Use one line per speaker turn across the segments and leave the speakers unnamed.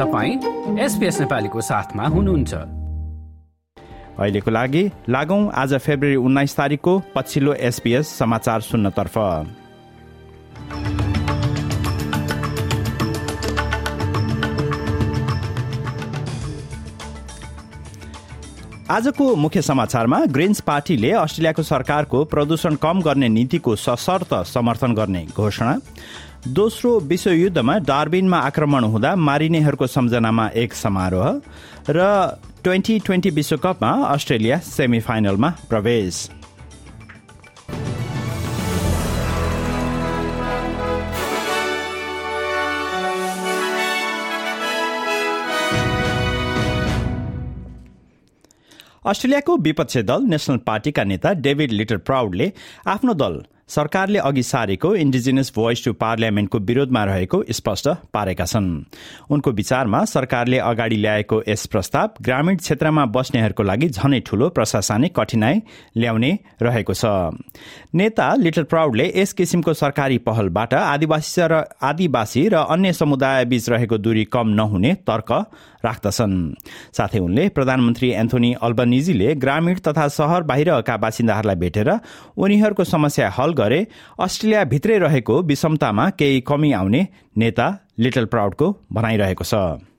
तपाईँ एसपिएस नेपालीको साथमा हुनुहुन्छ।
अहिलेको लागि लागौं आज फेब्रुअरी उन्नाइस तारिकको पछिल्लो एसपीएस समाचार सुन्नतर्फ। आजको मुख्य समाचारमा ग्रिन्स पार्टीले अस्ट्रेलियाको सरकारको प्रदूषण कम गर्ने नीतिको सशर्त समर्थन गर्ने घोषणा। दोस्रो विश्वयुद्धमा डार्बिनमा आक्रमण हुँदा मारिनेहरूको सम्झनामा एक समारोह र ट्वेन्टी ट्वेन्टी विश्वकपमा अस्ट्रेलिया सेमी फाइनलमा प्रवेश। अस्ट्रेलियाको विपक्षी दल नेशनल पार्टीका नेता डेभिड लिटर प्राउडले आफ्नो दल सरकारले अघि सारेको इन्डिजिनियस भोइस टु पार्लियामेन्टको विरोधमा रहेको स्पष्ट पारेका छन्। उनको विचारमा सरकारले अगाडि ल्याएको यस प्रस्ताव ग्रामीण क्षेत्रमा बस्नेहरूको लागि झनै ठूलो प्रशासनिक कठिनाई ल्याउने रहेको छ। नेता लिटल प्राउडले यस किसिमको सरकारी पहलबाट आदिवासी र आदिवासी र अन्य समुदाय बीच रहेको दूरी कम नहुने तर्क राख्दछन्। साथै उनले प्रधानमन्त्री एन्थोनी अल्बनिजीले ग्रामीण तथा शहर बाहिरका बासिन्दाहरूलाई भेटेर उनीहरूको समस्या हल गरे अस्ट्रेलिया भित्रै रहेको विषमतामा केही कमी आउने नेता लिटल प्राउडको भनाइरहेको छ।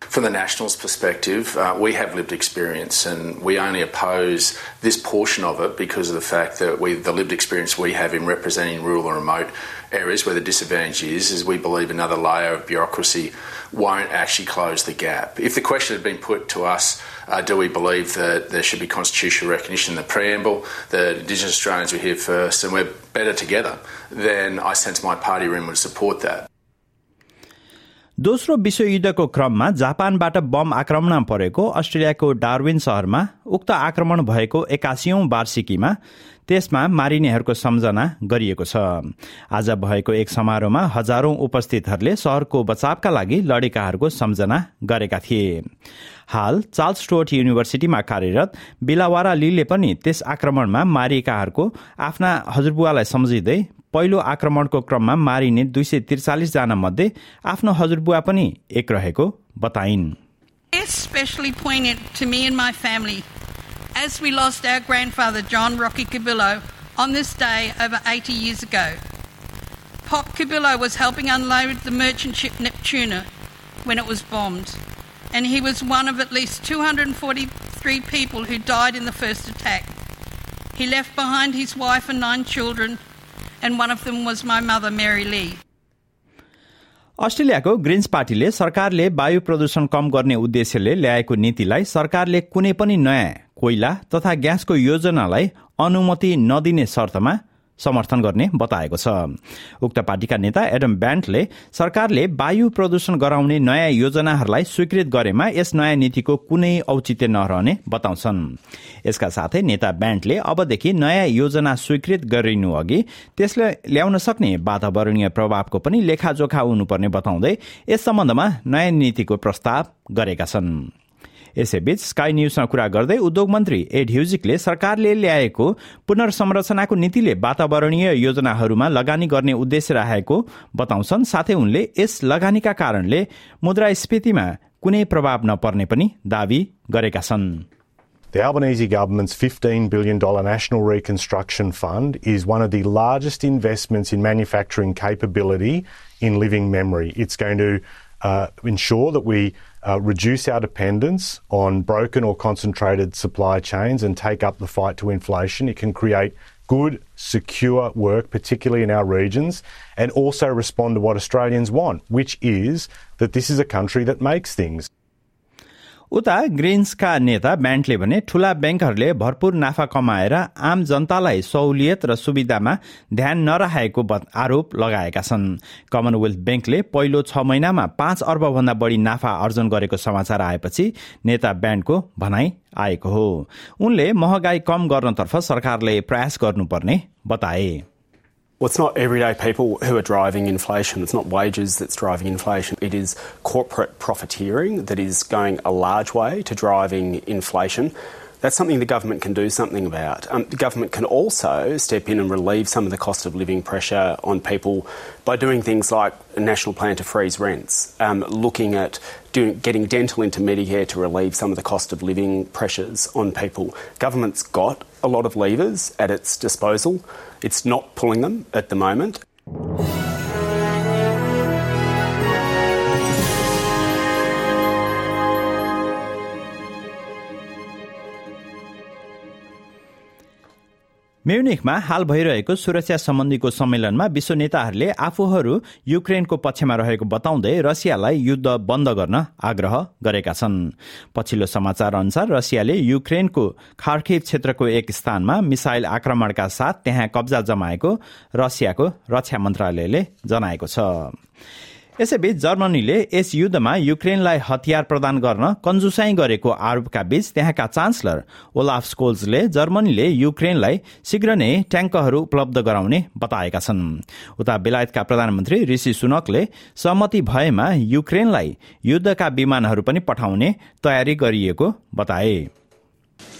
From the Nationals' perspective, uh, we have lived experience and we only oppose this portion of it because of the fact that we, the lived experience we have in representing rural and remote areas where the disadvantage is, is we believe another layer of bureaucracy won't actually close the gap. If the question had been put to us, uh, do we believe that there should be constitutional recognition in the preamble, that Indigenous Australians were here first and we're better together, then I sense my party room would support that.
दोस्रो विश्वयुद्धको क्रममा जापानबाट bomb आक्रमण परेको अस्ट्रेलियाको Darwin शहरमा उक्त आक्रमण भएको एकासीौं वार्षिकीमा त्यसमा मारिनेहरूको सम्झना गरिएको छ। आज भएको एक समारोहमा हजारौं उपस्थितहरूले शहरको बचावका लागि लडेकाहरूको सम्झना गरेका थिए। हाल चार्ल्स स्टोर्ट युनिभर्सिटीमा कार्यरत बिलावारा लीले पनि त्यस आक्रमणमा मारिएकाहरूको आफ्ना हजुरबुवालाई सम्झिँदै पहिलो आक्रमणको क्रममा मारिने दुई सय त्रिचालिस जना मध्ये आफ्नो हजुरबुवा पनि एक रहेको बताइन्
especially poignant to me and my family as we lost our grandfather John Rocky Cabillo on this day over 80 years ago. Pop Cabillo was helping unload the merchant ship Neptuna when it was bombed, and he was one of at least 243 people who died in the first attack. He left behind his wife and nine children, and one of them was my mother, Mary Lee.
अस्ट्रेलियाको Greens पार्टीले सरकारले वायु प्रदूषण कम गर्ने उद्देश्यले ल्याएको नीतिलाई सरकारले कुनै पनि नयाँ कोइला तथा ग्यासको योजनालाई अनुमति नदिने शर्तमा समर्थन गर्ने बताएको छ। उक्त पार्टीका नेता एडम ब्यान्टले सरकारले वायु प्रदूषण गराउने नयाँ योजनाहरूलाई स्वीकृत गरेमा यस नयाँ नीतिको कुनै औचित्य नरहने बताउँछन्। यसका साथै नेता ब्यान्टले अबदेखि नयाँ योजना स्वीकृत गरिनु अघि त्यसले ल्याउन सक्ने वातावरणीय प्रभावको पनि लेखाजोखा हुनुपर्ने बताउँदै यस सम्बन्धमा नयाँ नीतिको प्रस्ताव गरेका छन्। यसैबीच स्काई न्यूजसँग कुरा गर्दै उद्योग मन्त्री एड ह्युजिकले सरकारले ल्याएको पुनर्संरचनाको नीतिले वातावरणीय योजनाहरूमा लगानी गर्ने उद्देश्य राखेको बताउँछन् साथै उनले यस लगानीका कारणले मुद्रास्फीतिमा कुनै प्रभाव नपर्ने पनि दावी गरेका छन्
The Albanese government's $15 billion National Reconstruction Fund is one of the largest investments in manufacturing capability in living memory. It's going to uh, ensure that we uh, reduce our dependence on broken or concentrated supply chains and take up the fight to inflation. It can create good, secure work, particularly in our regions, and also respond to what Australians want, which is that this is a country that makes things.
उता ग्रिन्सका नेता ब्यान्टले भने ठूला ब्याङ्कहरूले भरपूर नाफा कमाएर आम जनतालाई सहुलियत र सुविधामा ध्यान नराखेको आरोप लगाएका छन्। कमनवेल्थ ब्याङ्कले पहिलो छ महिनामा पाँच अर्बभन्दा बढी नाफा अर्जन गरेको समाचार आएपछि नेता ब्यान्डको भनाई आएको हो। उनले महँगाई कम गर्नतर्फ सरकारले प्रयास गर्नुपर्ने बताए।
Well, it's not everyday people who are driving inflation. It's not wages that's driving inflation. It is corporate profiteering that is going a large way to driving inflation. That's something the government can do something about. Um, the government can also step in and relieve some of the cost of living pressure on people by doing things like a national plan to freeze rents, um, looking at doing, getting dental into Medicare to relieve some of the cost of living pressures on people. Government's got a lot of levers at its disposal. It's not pulling them at the moment.
म्युनिकमा हाल भइरहेको सुरक्षा सम्बन्धीको सम्मेलनमा विश्व नेताहरूले आफूहरू युक्रेनको पक्षमा रहेको बताउँदै रसियालाई युद्ध बन्द गर्न आग्रह गरेका छन्। पछिल्लो समाचार अनुसार रसियाले युक्रेनको खार्किव क्षेत्रको एक स्थानमा मिसाइल आक्रमणका साथ त्यहाँ कब्जा जमाएको रसियाको रक्षा मन्त्रालयले जनाएको छ। यसैबीच जर्मनीले यस युद्धमा युक्रेनलाई हतियार प्रदान गर्न कन्जुसाई गरेको आरोपका बीच त्यहाँका चान्सलर ओलाफ स्कोल्सले जर्मनीले युक्रेनलाई शीघ्र नै ट्याङ्कहरू उपलब्ध गराउने बताएका छन् उता बेलायतका प्रधानमन्त्री ऋषि सुनकले सहमति भएमा युक्रेनलाई युद्धका विमानहरू पनि पठाउने तयारी गरिएको बताए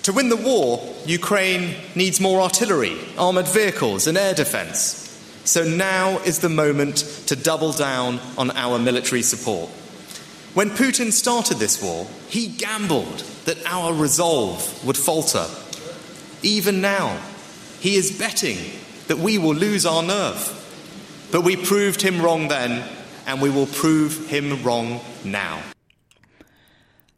To win the war, Ukraine needs more artillery, armoured vehicles, and air defence. So now is the moment to double down on our military support. When Putin started this war, he gambled that our resolve would falter. Even now, he is betting that we will lose our nerve. But we proved him wrong then, and we will prove him wrong now.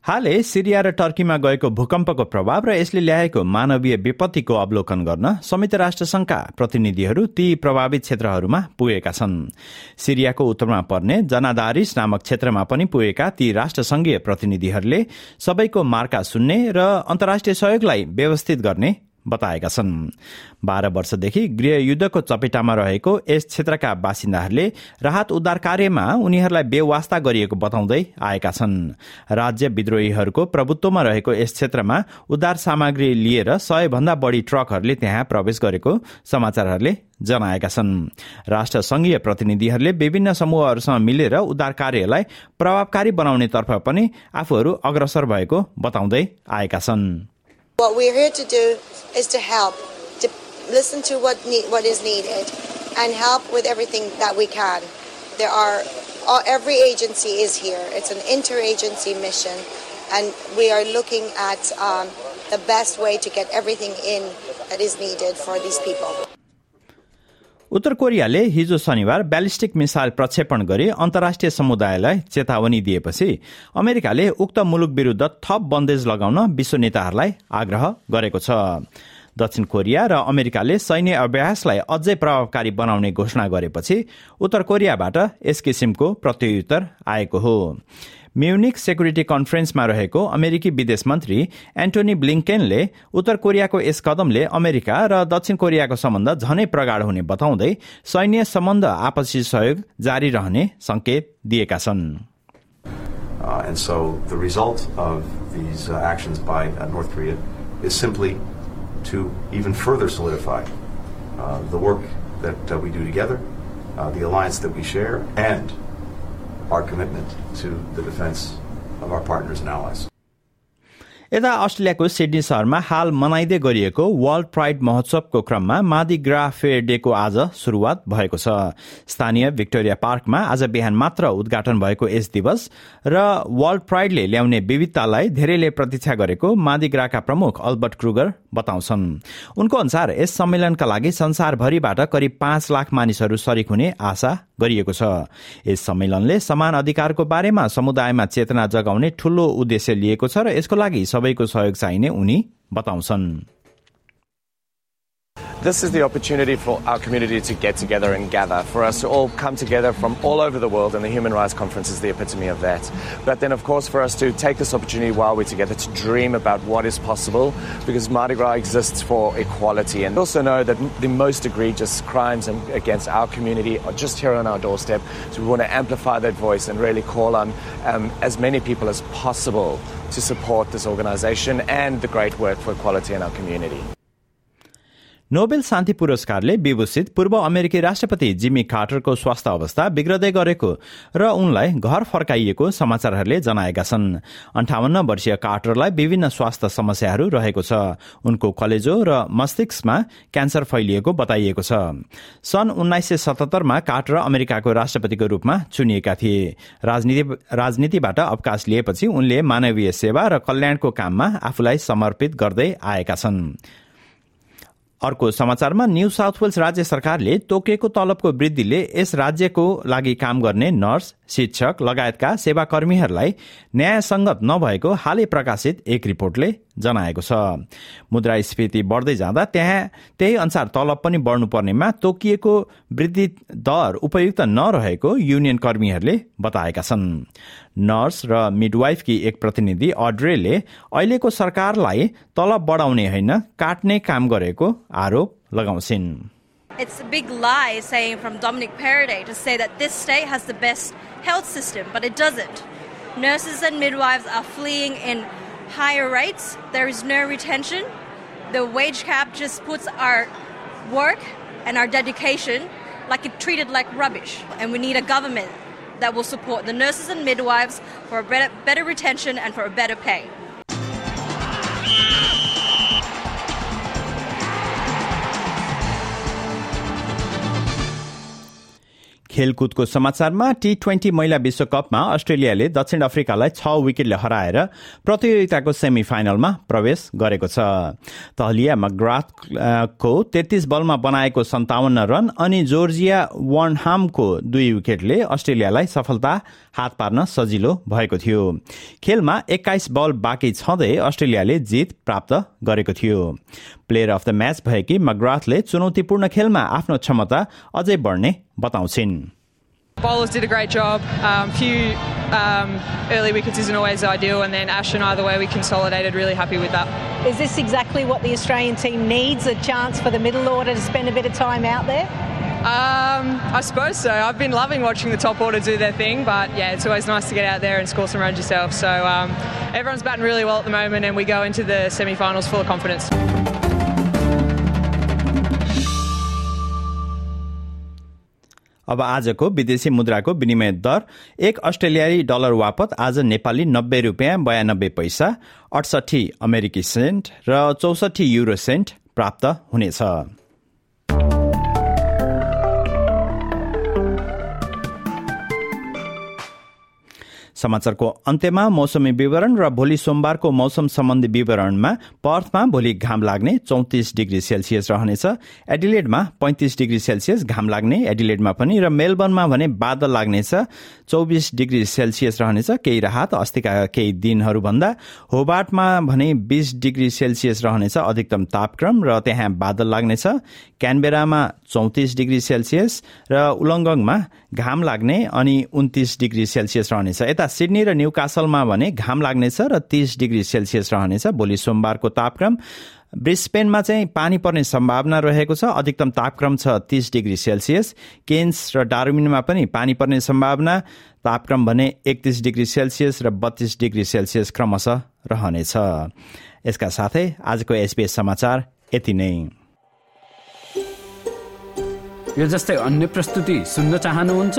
हालै सिरिया र टर्कीमा गएको भूकम्पको प्रभाव र यसले ल्याएको मानवीय विपत्तिको अवलोकन गर्न संयुक्त राष्ट्रसंघका प्रतिनिधिहरू ती प्रभावित क्षेत्रहरूमा पुगेका छन्। सिरियाको उत्तरमा पर्ने जनादारिस नामक क्षेत्रमा पनि पुगेका ती राष्ट्रसंघीय प्रतिनिधिहरूले सबैको मार्का सुन्ने र अन्तर्राष्ट्रिय सहयोगलाई व्यवस्थित गर्ने बताएका छन्। बाह्र वर्षदेखि गृह युद्धको चपेटामा रहेको यस क्षेत्रका बासिन्दाहरूले राहत उद्धार कार्यमा उनीहरूलाई बेवास्ता गरिएको बताउँदै आएका छन्। राज्य विद्रोहीहरूको प्रभुत्वमा रहेको यस क्षेत्रमा उद्धार सामग्री लिएर सय भन्दा बढ़ी ट्रकहरूले त्यहाँ प्रवेश गरेको समाचारहरूले जनाएका छन्। राष्ट्र संघीय प्रतिनिधिहरूले विभिन्न समूहहरूसँग मिलेर उद्धार कार्यलाई प्रभावकारी बनाउनेतर्फ पनि आफूहरू अग्रसर भएको बताउँदै आएका छन्।
What we're here to do is to help, to listen to what what is needed, and help with everything that we can. There are all, every agency is here. It's an interagency mission, and we are looking at um, the best way to get everything in that is needed for these people.
उत्तर कोरियाले हिजो शनिबार ballistic missile प्रक्षेपण गरी अन्तर्राष्ट्रिय समुदायलाई चेतावनी दिएपछि अमेरिकाले उक्त मुलुक विरूद्ध थप बन्देज लगाउन विश्व नेताहरूलाई आग्रह गरेको छ। दक्षिण कोरिया र अमेरिकाले सैन्य अभ्यासलाई अझै प्रभावकारी बनाउने घोषणा गरेपछि उत्तर कोरियाबाट यस किसिमको प्रत्युत्तर आएको हो। म्युनिक सेक्युरिटी कन्फरेन्समा रहेको अमेरिकी विदेश मन्त्री एन्टोनी ब्लिङ्केनले उत्तर कोरियाको यस कदमले अमेरिका र दक्षिण कोरियाको सम्बन्ध झनै प्रगाढ हुने बताउँदै सैन्य सम्बन्ध आपसी सहयोग जारी रहने संकेत दिएका छन्
Uh, and so the result of these uh, actions by uh, North Korea is simply to even further solidify uh, the work that uh, we do together, uh, the alliance that we share, and our commitment to the defense of our partners and allies.
यता अस्ट्रेलियाको Sydney शहरमा हाल मनाइँदै गरिएको world pride महोत्सवको क्रममा मादी fair डेको आज शुरूआत भएको छ। स्थानीय भिक्टोरिया पार्कमा आज बिहान मात्र उद्घाटन भएको यस दिवस र वर्ल्ड प्राइडले ल्याउने विविधतालाई धेरैले प्रतीक्षा गरेको मादी ग्राका प्रमुख अल्बर्ट क्रुगर बताउँछन्। उनको अनुसार यस सम्मेलनका लागि संसारभरिबाट करिब पाँच लाख मानिसहरू सरिक हुने आशा गरिएको छ। यस सम्मेलनले समान अधिकारको बारेमा समुदायमा चेतना जगाउने ठूलो उद्देश्य लिएको छ र यसको लागि सबैको सहयोग चाहिने उनी बताउँछन्।
This is the opportunity for our community to get together and gather, for us to all come together from all over the world, and the Human Rights Conference is the epitome of that. But then, of course, for us to take this opportunity while we're together to dream about what is possible, because Mardi Gras exists for equality. And also know that the most egregious crimes against our community are just here on our doorstep. So we want to amplify that voice and really call on um, as many people as possible to support this organization and the great work for equality in our community.
Nobel शान्ति पुरस्कारले विभूषित पूर्व अमेरिकी राष्ट्रपति जिमी कार्टरको स्वास्थ्य अवस्था बिग्रदै गरेको र उनलाई घर फर्काइएको समाचारहरूले जनाएका छन्। अन्ठाउन्न वर्षीय कार्टरलाई विभिन्न स्वास्थ्य समस्याहरू रहेको छ। उनको कलेजो र मस्तिष्कमा क्यान्सर फैलिएको बताइएको छ। सन् उन्नाइस सय सतहत्तरमा कार्टर अमेरिकाको राष्ट्रपतिको रूपमा चुनिएका थिए। राजनीति राजनीतिबाट अवकाश लिएपछि उनले मानवीय सेवा र कल्याणको काममा आफूलाई समर्पित गर्दै आएका छन्। अर्को समाचारमा न्यू साउथ वेल्स राज्य सरकारले तोकिएको तलबको वृद्धिले यस राज्यको लागि काम गर्ने नर्स शिक्षक लगायतका सेवाकर्मीहरूलाई न्यायसंगत नभएको हालै प्रकाशित एक रिपोर्टले जनाएको छ। मुद्रास्फीति बढ्दै जाँदा त्यहाँ त्यही अनुसार तलब पनि बढ्नुपर्नेमा तोकिएको वृद्धि दर उपयुक्त नरहेको युनियन कर्मीहरूले बताएका छन्। नर्स र मिडवाइफकी एक प्रतिनिधि अड्रेले अहिलेको सरकारलाई तलब बढाउने होइन काट्ने काम गरेको आरोप लगाउँछिन्
It's a big lie saying from Dominic Paradis to say that this state has the best health system, but it doesn't. Nurses and midwives are fleeing in higher rates. There is no retention. The wage cap just puts our work and our dedication like it treated like rubbish. And we need a government that will support the nurses and midwives for a better, better retention and for a better pay.
खेलकुदको समाचारमा T twenty महिला विश्वकपमा अस्ट्रेलियाले दक्षिण अफ्रिकालाई छ विकेटले हराएर प्रतियोगिताको semi फाइनलमा प्रवेश गरेको छ। तहलिया मग्राथको तेत्तिस बलमा बनाएको सन्ताउन्न रन अनि जोर्जिया वर्नहामको दुई विकेटले अस्ट्रेलियालाई सफलता हात पार्न सजिलो भएको थियो। खेलमा एक्काइस बल बाँकी छँदै अस्ट्रेलियाले जित प्राप्त गरेको थियो। प्लेयर अफ द म्याच भएकी मग्राथले चुनौतीपूर्ण खेलमा आफ्नो क्षमता अझै बढ्ने बताउँछिन्
Bowlers did a great job. Um, few um, early wickets isn't always ideal, and then Ash and either way we consolidated. Really happy with that.
Is this exactly what the Australian team needs? A chance for the middle order to spend a bit of time out there?
Um, I suppose so. I've been loving watching the top order do their thing, but yeah, it's always nice to get out there and score some runs yourself. So um, everyone's batting really well at the moment, and we go into the semi-finals full of confidence.
अब आजको विदेशी मुद्राको विनिमय दर एक अस्ट्रेलियाली dollar वापत आज नेपाली नब्बे रुपियाँ बयानब्बे पैसा अडसठी अमेरिकी सेन्ट र चौसठी युरो सेन्ट प्राप्त हुनेछ। समाचारको अन्त्यमा मौसमी विवरण र भोलि सोमबारको मौसम सम्बन्धी विवरणमा पर्थमा भोलि घाम लाग्ने चौतिस डिग्री सेल्सियस रहनेछ। एडिलेडमा पैंतिस डिग्री सेल्सियस घाम लाग्ने एडिलेडमा पनि र मेलबर्नमा भने बादल लाग्नेछ। चौबिस डिग्री सेल्सियस रहनेछ केही राहत अस्तिका केही दिनहरूभन्दा। होबाटमा भने बीस डिग्री सेल्सियस रहनेछ अधिकतम तापक्रम र त्यहाँ बादल लाग्नेछ। क्यानबेरामा चौतिस डिग्री सेल्सियस र उलङ्गङमा घाम लाग्ने अनि उन्तिस डिग्री सेल्सियस रहनेछ। यता सिडनी र न्यू कासलमा भने घाम लाग्नेछ र तीस डिग्री सेल्सियस रहनेछ। भोलि सोमबारको तापक्रम। ब्रिस्पेनमा चाहिँ पानी पर्ने सम्भावना रहेको छ। अधिकतम तापक्रम छ तीस डिग्री सेल्सियस। केन्स र डार्मिनमा पनि पानी पर्ने सम्भावना। तापक्रम भने एकतिस डिग्री सेल्सियस र बत्तीस डिग्री सेल्सियस क्रमशः रहनेछ। यसका साथै आजको एसपिएस समाचार यति नै।
यो जस्तै अन्य प्रस्तुति सुन्न चाहनुहुन्छ?